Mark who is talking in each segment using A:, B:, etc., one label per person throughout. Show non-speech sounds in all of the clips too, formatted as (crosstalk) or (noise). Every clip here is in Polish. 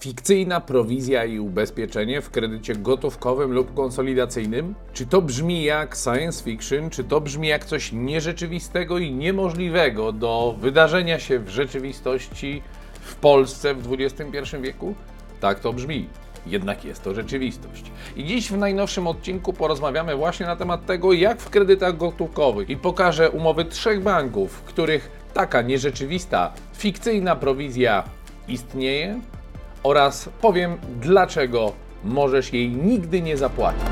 A: Fikcyjna prowizja i ubezpieczenie w kredycie gotówkowym lub konsolidacyjnym? Czy to brzmi jak science fiction, czy to brzmi jak coś nierzeczywistego i niemożliwego do wydarzenia się w rzeczywistości w Polsce w XXI wieku? Tak to brzmi. Jednak jest to rzeczywistość. I dziś w najnowszym odcinku porozmawiamy właśnie na temat tego, jak w kredytach gotówkowych i pokażę umowy trzech banków, w których taka nierzeczywista, fikcyjna prowizja istnieje oraz powiem, dlaczego możesz jej nigdy nie zapłacić.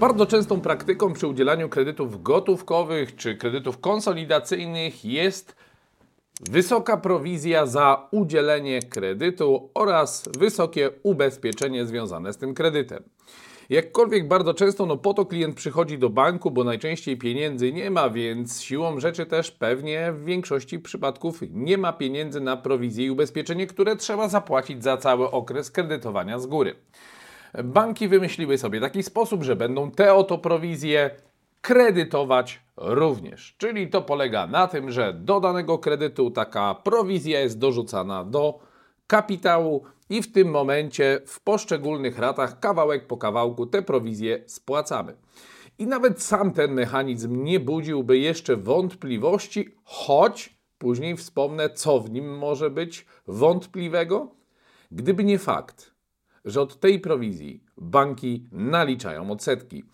A: Bardzo częstą praktyką przy udzielaniu kredytów gotówkowych czy kredytów konsolidacyjnych jest wysoka prowizja za udzielenie kredytu oraz wysokie ubezpieczenie związane z tym kredytem. Jakkolwiek bardzo często, no po to klient przychodzi do banku, bo najczęściej pieniędzy nie ma, więc siłą rzeczy też pewnie w większości przypadków nie ma pieniędzy na prowizję i ubezpieczenie, które trzeba zapłacić za cały okres kredytowania z góry. Banki wymyśliły sobie taki sposób, że będą te oto prowizje kredytować również. Czyli to polega na tym, że do danego kredytu taka prowizja jest dorzucana do kapitału i w tym momencie w poszczególnych ratach kawałek po kawałku te prowizje spłacamy. I nawet sam ten mechanizm nie budziłby jeszcze wątpliwości, choć później wspomnę, co w nim może być wątpliwego, gdyby nie fakt, że od tej prowizji banki naliczają odsetki.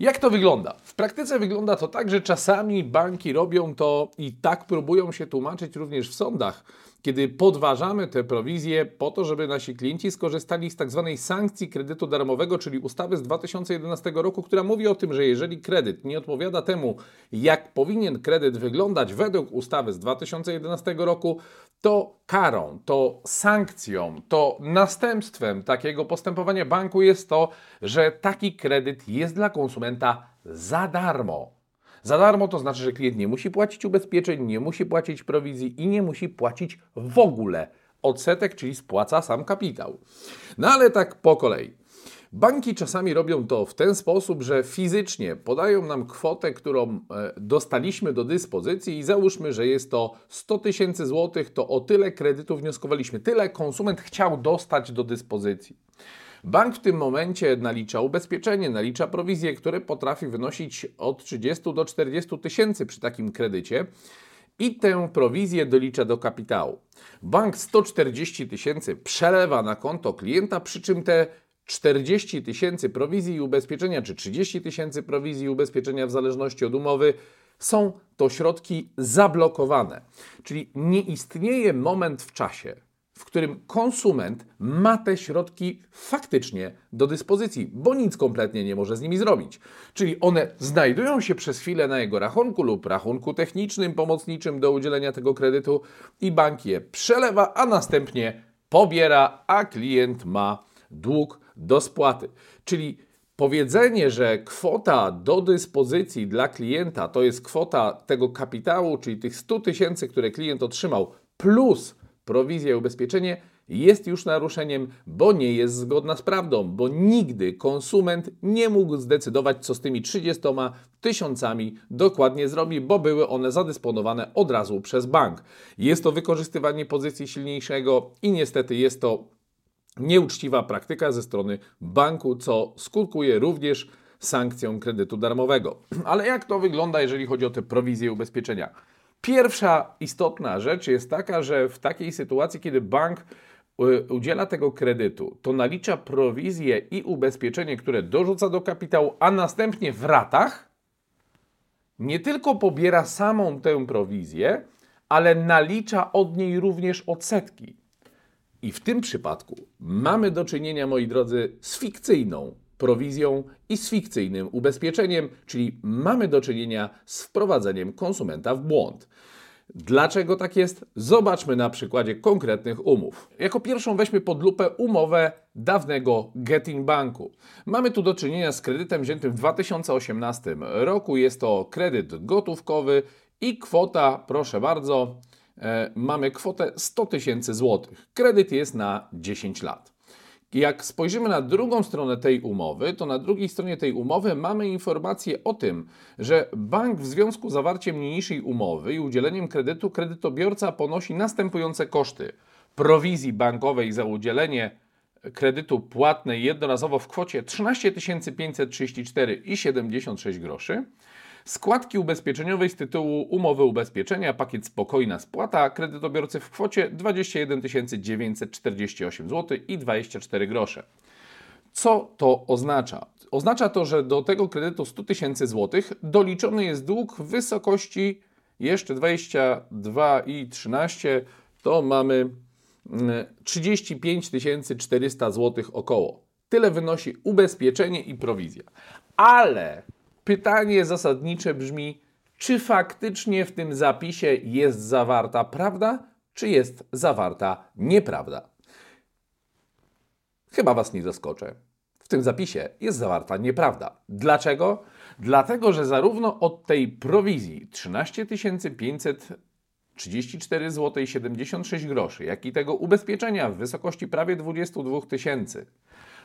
A: Jak to wygląda? W praktyce wygląda to tak, że czasami banki robią to i tak próbują się tłumaczyć również w sądach kiedy podważamy te prowizje po to, żeby nasi klienci skorzystali z tak zwanej sankcji kredytu darmowego, czyli ustawy z 2011 roku, która mówi o tym, że jeżeli kredyt nie odpowiada temu, jak powinien kredyt wyglądać według ustawy z 2011 roku, to karą, to sankcją, to następstwem takiego postępowania banku jest to, że taki kredyt jest dla konsumenta za darmo. Za darmo to znaczy, że klient nie musi płacić ubezpieczeń, nie musi płacić prowizji i nie musi płacić w ogóle odsetek, czyli spłaca sam kapitał. No ale tak po kolei. Banki czasami robią to w ten sposób, że fizycznie podają nam kwotę, którą e, dostaliśmy do dyspozycji i załóżmy, że jest to 100 tysięcy złotych, to o tyle kredytu wnioskowaliśmy, tyle konsument chciał dostać do dyspozycji. Bank w tym momencie nalicza ubezpieczenie, nalicza prowizję, które potrafi wynosić od 30 do 40 tysięcy przy takim kredycie i tę prowizję dolicza do kapitału. Bank 140 tysięcy przelewa na konto klienta, przy czym te 40 tysięcy prowizji i ubezpieczenia, czy 30 tysięcy prowizji i ubezpieczenia w zależności od umowy, są to środki zablokowane. Czyli nie istnieje moment w czasie, w którym konsument ma te środki faktycznie do dyspozycji, bo nic kompletnie nie może z nimi zrobić. Czyli one znajdują się przez chwilę na jego rachunku lub rachunku technicznym, pomocniczym do udzielenia tego kredytu i bank je przelewa, a następnie pobiera, a klient ma dług do spłaty. Czyli Powiedzenie, że kwota do dyspozycji dla klienta to jest kwota tego kapitału, czyli tych 100 tysięcy, które klient otrzymał, plus prowizja i ubezpieczenie jest już naruszeniem, bo nie jest zgodna z prawdą, bo nigdy konsument nie mógł zdecydować, co z tymi 30 tysiącami dokładnie zrobi, bo były one zadysponowane od razu przez bank. Jest to wykorzystywanie pozycji silniejszego i niestety jest to nieuczciwa praktyka ze strony banku, co skutkuje również sankcją kredytu darmowego. (clears throat) Ale jak to wygląda, jeżeli chodzi o te prowizje ubezpieczenia? Pierwsza istotna rzecz jest taka, że w takiej sytuacji, kiedy bank y, udziela tego kredytu, to nalicza prowizję i ubezpieczenie, które dorzuca do kapitału, a następnie w ratach nie tylko pobiera samą tę prowizję, ale nalicza od niej również odsetki. I w tym przypadku mamy do czynienia, moi drodzy, z fikcyjną prowizją i z fikcyjnym ubezpieczeniem, czyli mamy do czynienia z wprowadzeniem konsumenta w błąd. Dlaczego tak jest? Zobaczmy na przykładzie konkretnych umów. Jako pierwszą weźmy pod lupę umowę dawnego Getting Banku. Mamy tu do czynienia z kredytem wziętym w 2018 roku. Jest to kredyt gotówkowy i kwota, proszę bardzo, e, mamy kwotę 100 tysięcy złotych. Kredyt jest na 10 lat. Jak spojrzymy na drugą stronę tej umowy, to na drugiej stronie tej umowy mamy informację o tym, że bank w związku z zawarciem niniejszej umowy i udzieleniem kredytu kredytobiorca ponosi następujące koszty: prowizji bankowej za udzielenie kredytu płatnej jednorazowo w kwocie 13 534,76 groszy składki ubezpieczeniowej z tytułu umowy ubezpieczenia, pakiet spokojna spłata kredytobiorcy w kwocie 21 948 zł i 24 grosze. Co to oznacza? Oznacza to, że do tego kredytu 100 tysięcy złotych doliczony jest dług w wysokości jeszcze 22 i 13, to mamy 35 mm, 400 zł około. Tyle wynosi ubezpieczenie i prowizja. Ale Pytanie zasadnicze brzmi, czy faktycznie w tym zapisie jest zawarta prawda, czy jest zawarta nieprawda? Chyba Was nie zaskoczę. W tym zapisie jest zawarta nieprawda. Dlaczego? Dlatego, że zarówno od tej prowizji 13 534 zł 76 groszy, jak i tego ubezpieczenia w wysokości prawie 22 tysięcy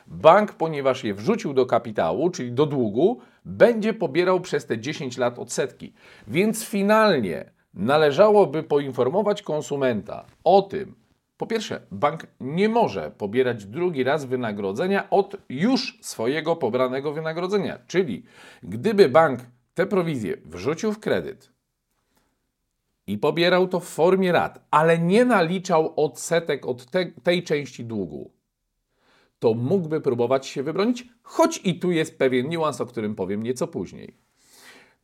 A: Bank, ponieważ je wrzucił do kapitału, czyli do długu, będzie pobierał przez te 10 lat odsetki. Więc finalnie należałoby poinformować konsumenta o tym, po pierwsze, bank nie może pobierać drugi raz wynagrodzenia od już swojego pobranego wynagrodzenia. Czyli gdyby bank te prowizje wrzucił w kredyt i pobierał to w formie rat, ale nie naliczał odsetek od te, tej części długu, to mógłby próbować się wybronić, choć i tu jest pewien niuans, o którym powiem nieco później.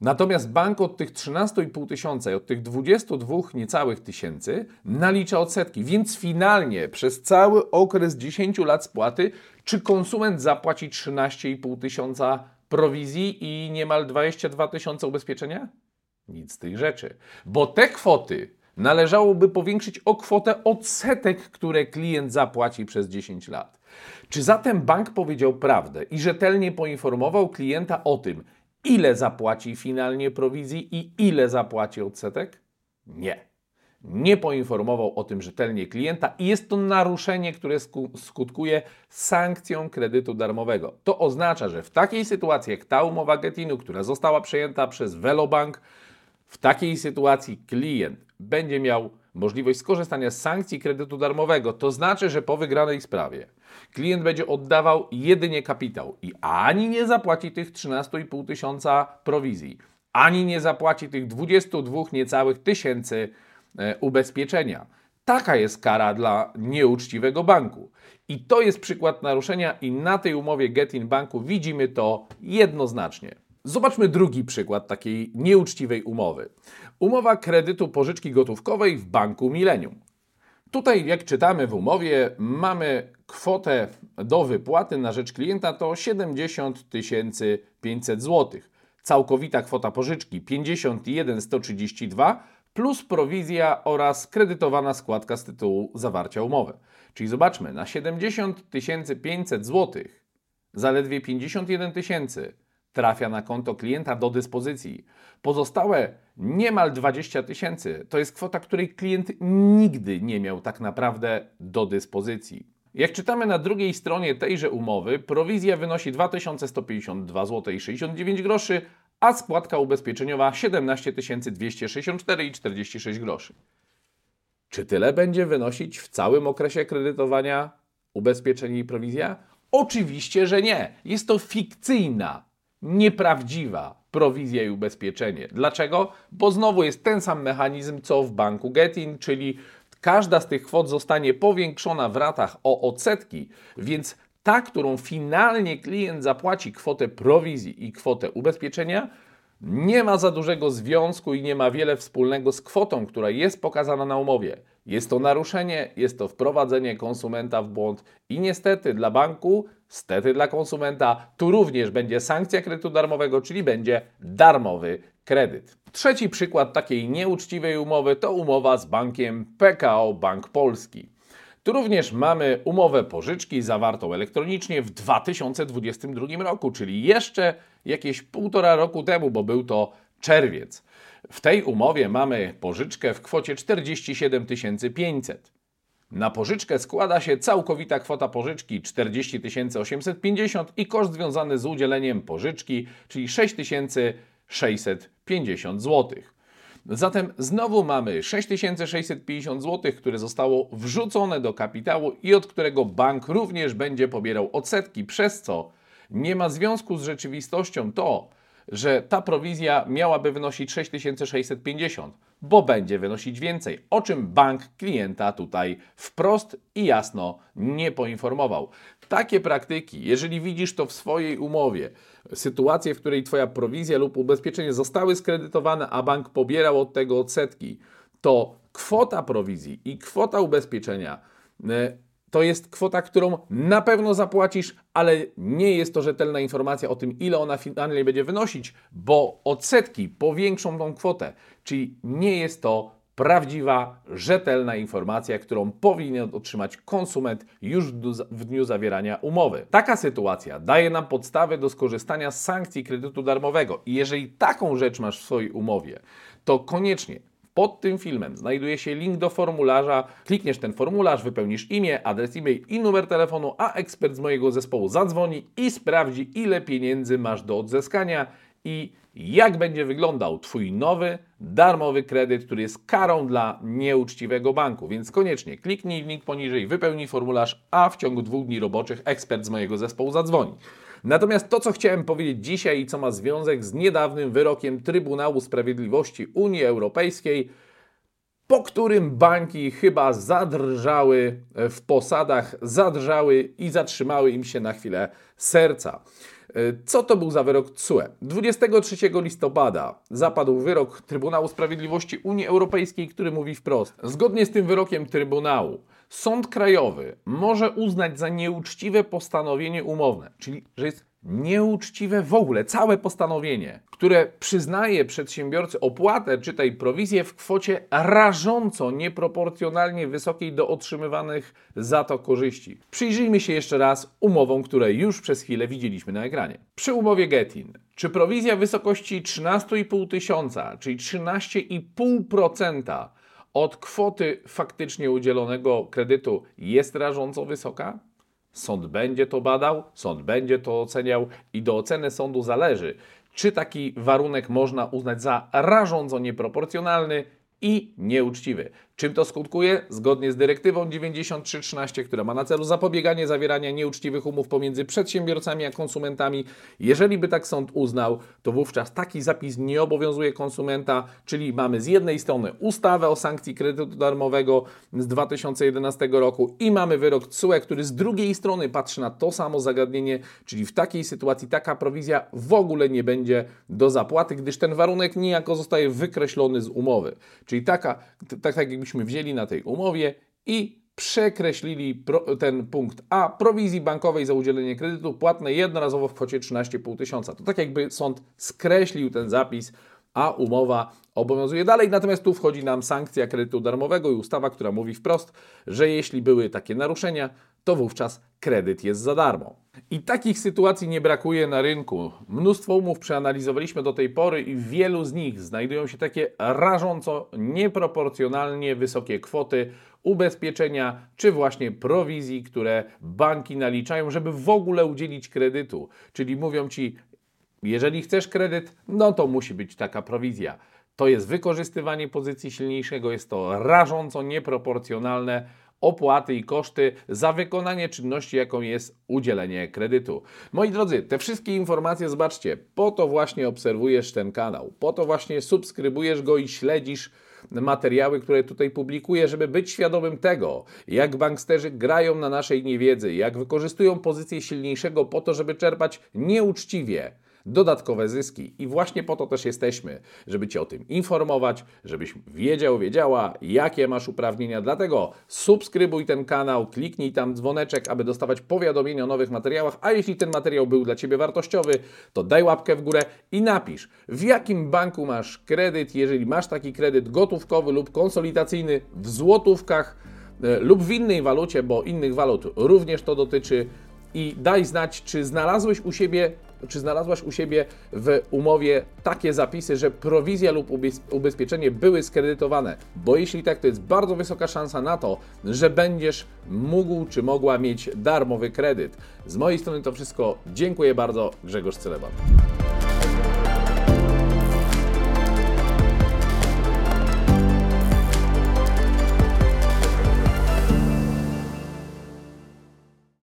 A: Natomiast bank od tych 13,5 tysiąca i od tych 22 niecałych tysięcy nalicza odsetki, więc finalnie przez cały okres 10 lat spłaty, czy konsument zapłaci 13,5 tysiąca prowizji i niemal 22 tysiące ubezpieczenia? Nic z tych rzeczy, bo te kwoty należałoby powiększyć o kwotę odsetek, które klient zapłaci przez 10 lat. Czy zatem bank powiedział prawdę i rzetelnie poinformował klienta o tym, ile zapłaci finalnie prowizji i ile zapłaci odsetek? Nie. Nie poinformował o tym rzetelnie klienta i jest to naruszenie, które skutkuje sankcją kredytu darmowego. To oznacza, że w takiej sytuacji jak ta umowa Getinu, która została przejęta przez Velobank, w takiej sytuacji klient będzie miał możliwość skorzystania z sankcji kredytu darmowego. To znaczy, że po wygranej sprawie klient będzie oddawał jedynie kapitał i ani nie zapłaci tych 13,5 tysiąca prowizji, ani nie zapłaci tych 22 niecałych tysięcy e, ubezpieczenia. Taka jest kara dla nieuczciwego banku. I to jest przykład naruszenia i na tej umowie Getin Banku widzimy to jednoznacznie. Zobaczmy drugi przykład takiej nieuczciwej umowy. Umowa kredytu pożyczki gotówkowej w Banku Millennium. Tutaj, jak czytamy w umowie, mamy kwotę do wypłaty na rzecz klienta to 70 500 zł. Całkowita kwota pożyczki 51 132 plus prowizja oraz kredytowana składka z tytułu zawarcia umowy. Czyli zobaczmy, na 70 500 zł zaledwie 51 tysięcy trafia na konto klienta do dyspozycji. Pozostałe niemal 20 tysięcy to jest kwota, której klient nigdy nie miał tak naprawdę do dyspozycji. Jak czytamy na drugiej stronie tejże umowy, prowizja wynosi 2152 zł 69 groszy, a składka ubezpieczeniowa 17 264,46 groszy. Czy tyle będzie wynosić w całym okresie kredytowania ubezpieczenie i prowizja? Oczywiście, że nie. Jest to fikcyjna nieprawdziwa prowizja i ubezpieczenie. Dlaczego? Bo znowu jest ten sam mechanizm co w banku Getin, czyli każda z tych kwot zostanie powiększona w ratach o odsetki, więc ta, którą finalnie klient zapłaci kwotę prowizji i kwotę ubezpieczenia, nie ma za dużego związku i nie ma wiele wspólnego z kwotą, która jest pokazana na umowie. Jest to naruszenie, jest to wprowadzenie konsumenta w błąd i niestety dla banku, stety dla konsumenta, tu również będzie sankcja kredytu darmowego, czyli będzie darmowy kredyt. Trzeci przykład takiej nieuczciwej umowy to umowa z bankiem PKO Bank Polski. Tu również mamy umowę pożyczki zawartą elektronicznie w 2022 roku, czyli jeszcze jakieś półtora roku temu, bo był to czerwiec. W tej umowie mamy pożyczkę w kwocie 47 500. Na pożyczkę składa się całkowita kwota pożyczki 40 850 i koszt związany z udzieleniem pożyczki, czyli 6650 zł. Zatem znowu mamy 6650 zł, które zostało wrzucone do kapitału i od którego bank również będzie pobierał odsetki, przez co nie ma związku z rzeczywistością to, że ta prowizja miałaby wynosić 6650, bo będzie wynosić więcej, o czym bank klienta tutaj wprost i jasno nie poinformował. Takie praktyki, jeżeli widzisz to w swojej umowie, sytuację, w której Twoja prowizja lub ubezpieczenie zostały skredytowane, a bank pobierał od tego odsetki, to kwota prowizji i kwota ubezpieczenia e, to jest kwota, którą na pewno zapłacisz, ale nie jest to rzetelna informacja o tym, ile ona finalnie będzie wynosić, bo odsetki powiększą tą kwotę, czyli nie jest to prawdziwa, rzetelna informacja, którą powinien otrzymać konsument już w dniu zawierania umowy. Taka sytuacja daje nam podstawę do skorzystania z sankcji kredytu darmowego i jeżeli taką rzecz masz w swojej umowie, to koniecznie pod tym filmem znajduje się link do formularza. Klikniesz ten formularz, wypełnisz imię, adres e-mail i numer telefonu, a ekspert z mojego zespołu zadzwoni i sprawdzi, ile pieniędzy masz do odzyskania i jak będzie wyglądał Twój nowy, darmowy kredyt, który jest karą dla nieuczciwego banku. Więc koniecznie kliknij link poniżej, wypełnij formularz, a w ciągu dwóch dni roboczych ekspert z mojego zespołu zadzwoni. Natomiast to, co chciałem powiedzieć dzisiaj i co ma związek z niedawnym wyrokiem Trybunału Sprawiedliwości Unii Europejskiej, po którym banki chyba zadrżały w posadach, zadrżały i zatrzymały im się na chwilę serca. Co to był za wyrok TSUE? 23 listopada zapadł wyrok Trybunału Sprawiedliwości Unii Europejskiej, który mówi wprost: Zgodnie z tym wyrokiem Trybunału, Sąd Krajowy może uznać za nieuczciwe postanowienie umowne, czyli że jest nieuczciwe w ogóle całe postanowienie, które przyznaje przedsiębiorcy opłatę czy tej prowizję w kwocie rażąco nieproporcjonalnie wysokiej do otrzymywanych za to korzyści. Przyjrzyjmy się jeszcze raz umowom, które już przez chwilę widzieliśmy na ekranie. Przy umowie Getin, czy prowizja wysokości 13,5 tysiąca, czyli 13,5% od kwoty faktycznie udzielonego kredytu jest rażąco wysoka? Sąd będzie to badał, sąd będzie to oceniał i do oceny sądu zależy, czy taki warunek można uznać za rażąco nieproporcjonalny i nieuczciwy. Czym to skutkuje? Zgodnie z dyrektywą 9313, która ma na celu zapobieganie zawierania nieuczciwych umów pomiędzy przedsiębiorcami a konsumentami, jeżeli by tak sąd uznał, to wówczas taki zapis nie obowiązuje konsumenta, czyli mamy z jednej strony ustawę o sankcji kredytu darmowego z 2011 roku i mamy wyrok TSUE, który z drugiej strony patrzy na to samo zagadnienie, czyli w takiej sytuacji taka prowizja w ogóle nie będzie do zapłaty, gdyż ten warunek niejako zostaje wykreślony z umowy. Czyli taka, tak, jakbyśmy byśmy wzięli na tej umowie i przekreślili pro, ten punkt A prowizji bankowej za udzielenie kredytu płatne jednorazowo w kwocie 13,5 tysiąca. To tak jakby sąd skreślił ten zapis, a umowa obowiązuje dalej. Natomiast tu wchodzi nam sankcja kredytu darmowego i ustawa, która mówi wprost, że jeśli były takie naruszenia, to wówczas kredyt jest za darmo. I takich sytuacji nie brakuje na rynku. Mnóstwo umów przeanalizowaliśmy do tej pory i w wielu z nich znajdują się takie rażąco nieproporcjonalnie wysokie kwoty ubezpieczenia czy właśnie prowizji, które banki naliczają, żeby w ogóle udzielić kredytu. Czyli mówią ci, jeżeli chcesz kredyt, no to musi być taka prowizja. To jest wykorzystywanie pozycji silniejszego, jest to rażąco nieproporcjonalne opłaty i koszty za wykonanie czynności, jaką jest udzielenie kredytu. Moi drodzy, te wszystkie informacje zobaczcie, po to właśnie obserwujesz ten kanał, po to właśnie subskrybujesz go i śledzisz materiały, które tutaj publikuję, żeby być świadomym tego, jak banksterzy grają na naszej niewiedzy, jak wykorzystują pozycję silniejszego po to, żeby czerpać nieuczciwie dodatkowe zyski. I właśnie po to też jesteśmy, żeby Cię o tym informować, żebyś wiedział, wiedziała, jakie masz uprawnienia. Dlatego subskrybuj ten kanał, kliknij tam dzwoneczek, aby dostawać powiadomienia o nowych materiałach. A jeśli ten materiał był dla Ciebie wartościowy, to daj łapkę w górę i napisz, w jakim banku masz kredyt, jeżeli masz taki kredyt gotówkowy lub konsolidacyjny w złotówkach e, lub w innej walucie, bo innych walut również to dotyczy. I daj znać, czy znalazłeś u siebie czy znalazłaś u siebie w umowie takie zapisy, że prowizja lub ubez- ubezpieczenie były skredytowane? Bo jeśli tak, to jest bardzo wysoka szansa na to, że będziesz mógł czy mogła mieć darmowy kredyt. Z mojej strony to wszystko. Dziękuję bardzo. Grzegorz Celeban.